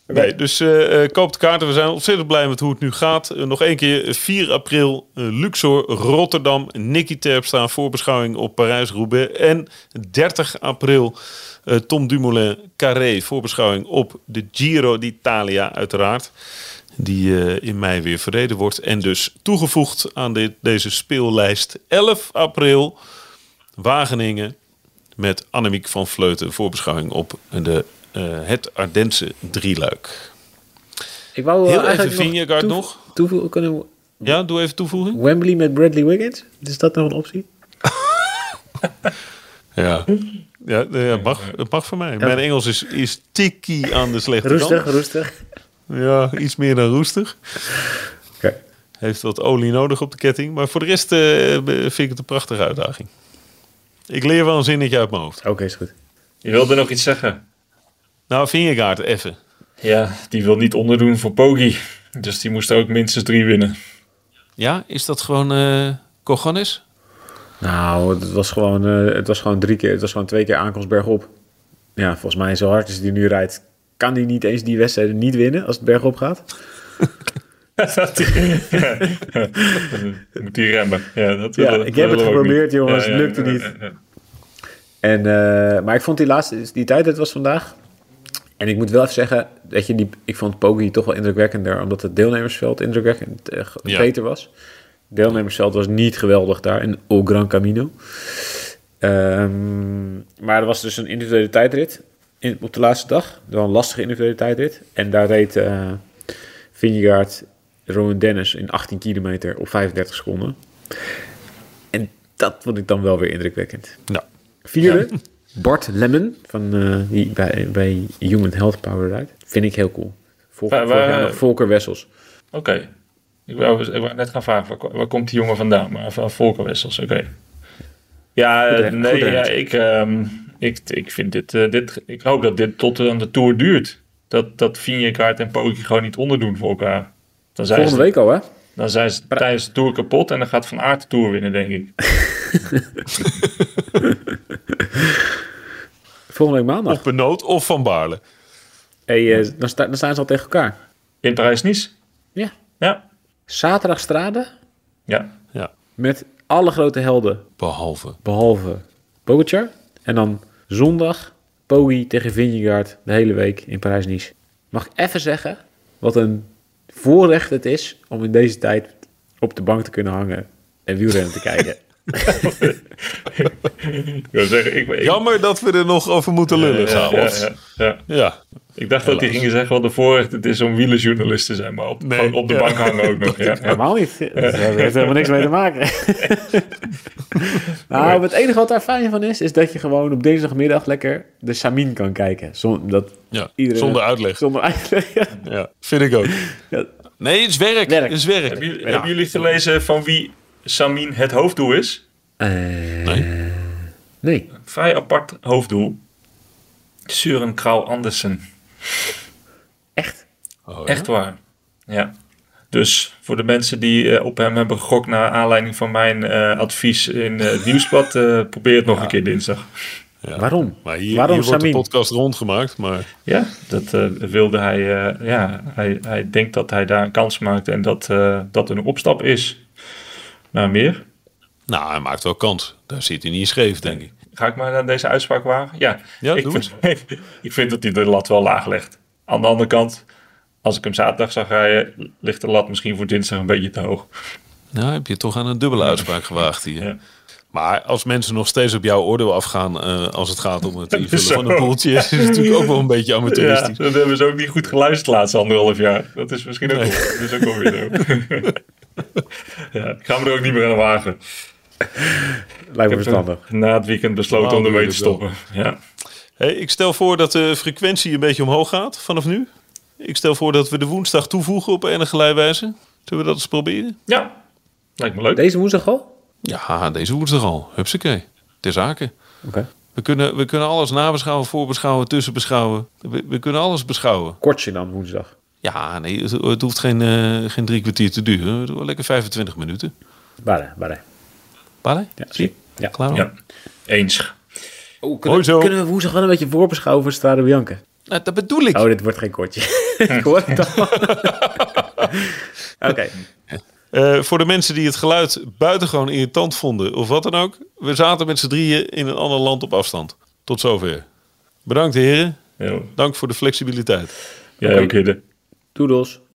Nee, dus eh, eh, koop de kaarten. We zijn ontzettend blij met hoe het nu gaat. Eh, nog één keer, eh, 4 april, Luxor, Rotterdam, Nicky Terpstra, voorbeschouwing op Parijs-Roubaix. En 30 april, eh, Tom Dumoulin, Carré, voorbeschouwing op de Giro d'Italia uiteraard. Die eh, in mei weer verreden wordt. En dus toegevoegd aan dit, deze speellijst 11 april, Wageningen, met Annemiek van Vleuten, voorbeschouwing op de, eh, het Ardense drieluik. Ik wou Heel even Vingegaard toevo- nog. toevo- kunnen we- Ja, doe even toevoeging. Wembley met Bradley Wiggins? Is dat nog een optie? Ja, ja, ja mag, het mag voor mij. Mijn Engels is, is tikkie aan de slechte kant. Roestig, roestig. Ja, iets meer dan roestig. Oké. Heeft wat olie nodig op de ketting. Maar voor de rest eh, vind ik het een prachtige uitdaging. Ik leer wel een zinnetje uit mijn hoofd. Oké, is goed. Je wilde nog iets zeggen? Nou, Vingegaard, even. Ja, die wil niet onderdoen voor Pogi. Dus die moest ook minstens drie winnen. Ja, is dat gewoon eh cojones? Nou, het was gewoon, eh, het was gewoon drie keer, het was gewoon twee keer aankomst bergop. ja, volgens mij zo hard als hij nu rijdt, kan hij niet eens die wedstrijden niet winnen als het bergop gaat. Dat die- ja. Dan moet hij remmen. Ja, dat Ja, ik heb het geprobeerd, jongens, het lukte niet. En, eh, maar ik vond die laatste, die tijd het was vandaag. En ik moet wel even zeggen, dat je die, ik vond Poggi toch wel indrukwekkender, omdat het deelnemersveld indrukwekkend eh, beter was. Deelnemersveld was niet geweldig daar in El Gran Camino. Ehm, maar er was dus een individuele tijdrit in, op de laatste dag. Wel een lastige individuele tijdrit. En daar reed eh Vingegaard Rowan Dennis in 18 kilometer op 35 seconden. En dat vond ik dan wel weer indrukwekkend. Ja. Vierde, Bart Lemon, van, eh, die bij, bij Human Health Power rijdt. Vind ik heel cool. Vol, Waar- vorig jaar waar- nog Volker Wessels. Oké. Ik, wou, ik wou net gaan vragen, waar, waar komt die jongen vandaan? Maar van Volker Wessels, oké. Ja, Goed, eh, nee, Goed, ja, ik, ehm, ik, ik vind dit, eh, dit... Ik hoop dat dit tot aan de Tour duurt. Dat, dat Vingegaard en Poggi gewoon niet onderdoen voor elkaar. Dan zijn, Volgende ze, week al, hè? dan zijn ze tijdens de Tour kapot en dan gaat Van Aert de Tour winnen, denk ik. Volgende week maandag. Of Benoot of Van Baarle. Hey, eh, dan, sta- dan staan ze al tegen elkaar. In Parijs-Nice? Ja. Ja. Zaterdag Strade Ja. Ja, met alle grote helden, behalve. behalve Pogacar. En dan zondag Poggi tegen Vingegaard de hele week in Parijs-Nice. Mag ik even zeggen wat een voorrecht het is om in deze tijd op de bank te kunnen hangen en wielrennen te kijken. Ik wil zeggen, ik, ik, Jammer dat we er nog over moeten lullen, ja, ja, s'avonds. ja, ja. Ik dacht dat hij Helaas. ging zeggen wat een voorrecht het is om wielerjournalist te zijn, maar op, Nee, gewoon op de ja. bank hangen ook nog. Ja. Helemaal niet. Dat heeft helemaal niks mee te maken. nou, het enige wat daar fijn van is, is dat je gewoon op dinsdagmiddag lekker de Samin kan kijken. Zon, dat ja. iedereen zonder uitleg. Zonder uitleg. ja. Ja, vind ik ook. Ja. Nee, het is werk. Werk. Het is werk. Hebben, jullie, Ja. hebben jullie gelezen van wie Samin het hoofddoel is? Eh, Nee. nee. Vrij apart hoofddoel. Søren Krauw Andersen. Echt? Oh, ja? Echt waar. Ja. Dus voor de mensen die eh, op hem hebben gegokt naar aanleiding van mijn eh, advies in eh, het nieuwsblad, eh, probeer het nog een keer dinsdag. Ja. Waarom? Maar hier, Waarom hier wordt de podcast rondgemaakt. Maar Ja, dat eh, wilde hij. eh, ja, hij, hij denkt dat hij daar een kans maakt en dat eh, dat een opstap is naar meer. nou, hij maakt wel kans. Daar zit hij niet scheef, denk ik. Ga ik maar naar deze uitspraak wagen? Ja, Ja, ik, vind, ik vind dat hij de lat wel laag legt. Aan de andere kant, als ik hem zaterdag zag rijden, ligt de lat misschien voor dinsdag een beetje te hoog. Nou, heb je toch aan een dubbele uitspraak gewaagd hier. Ja. Maar als mensen nog steeds op jouw oordeel afgaan eh, als het gaat om het invullen van een poeltje, is het natuurlijk ook wel een beetje Ja, amateuristisch. dat hebben ze ook niet goed geluisterd de laatste anderhalf jaar. Dat is misschien ook, Nee. wel, dat is ook wel weer zo. ja, ik ga me er ook niet meer aan wagen. Lijkt me verstandig. na het weekend besloten Normaal om ermee te stoppen. Ja. Hey, ik stel voor dat de frequentie een beetje omhoog gaat vanaf nu. Ik stel voor dat we de woensdag toevoegen op enige wijze. Zullen we dat eens proberen? ja, lijkt me leuk. Deze woensdag al? Ja, deze woensdag al. Hupsakee. Ter zake. Oké. We kunnen, we kunnen alles nabeschouwen, voorbeschouwen, tussenbeschouwen. We, we kunnen alles beschouwen. Kortje dan woensdag. Ja, nee, het, het hoeft geen, eh, geen drie kwartier te duren. Lekker 25 minuten. Bade, bade. Ja, Zie? Ja. Klaar? Ja, eens. Oh, Hoi zo. kunnen we woensdag wel een beetje voorbeschouwen voor Strade Bianca? Nou, dat bedoel ik. Oh, dit wordt geen kortje. ik hoor het al. Oké. Eh, voor de mensen die het geluid buitengewoon irritant vonden of wat dan ook. We zaten met z'n drieën in een ander land op afstand. Tot zover. Bedankt heren. Ja, Dank voor de flexibiliteit. jij ook, Hidde. Doedels.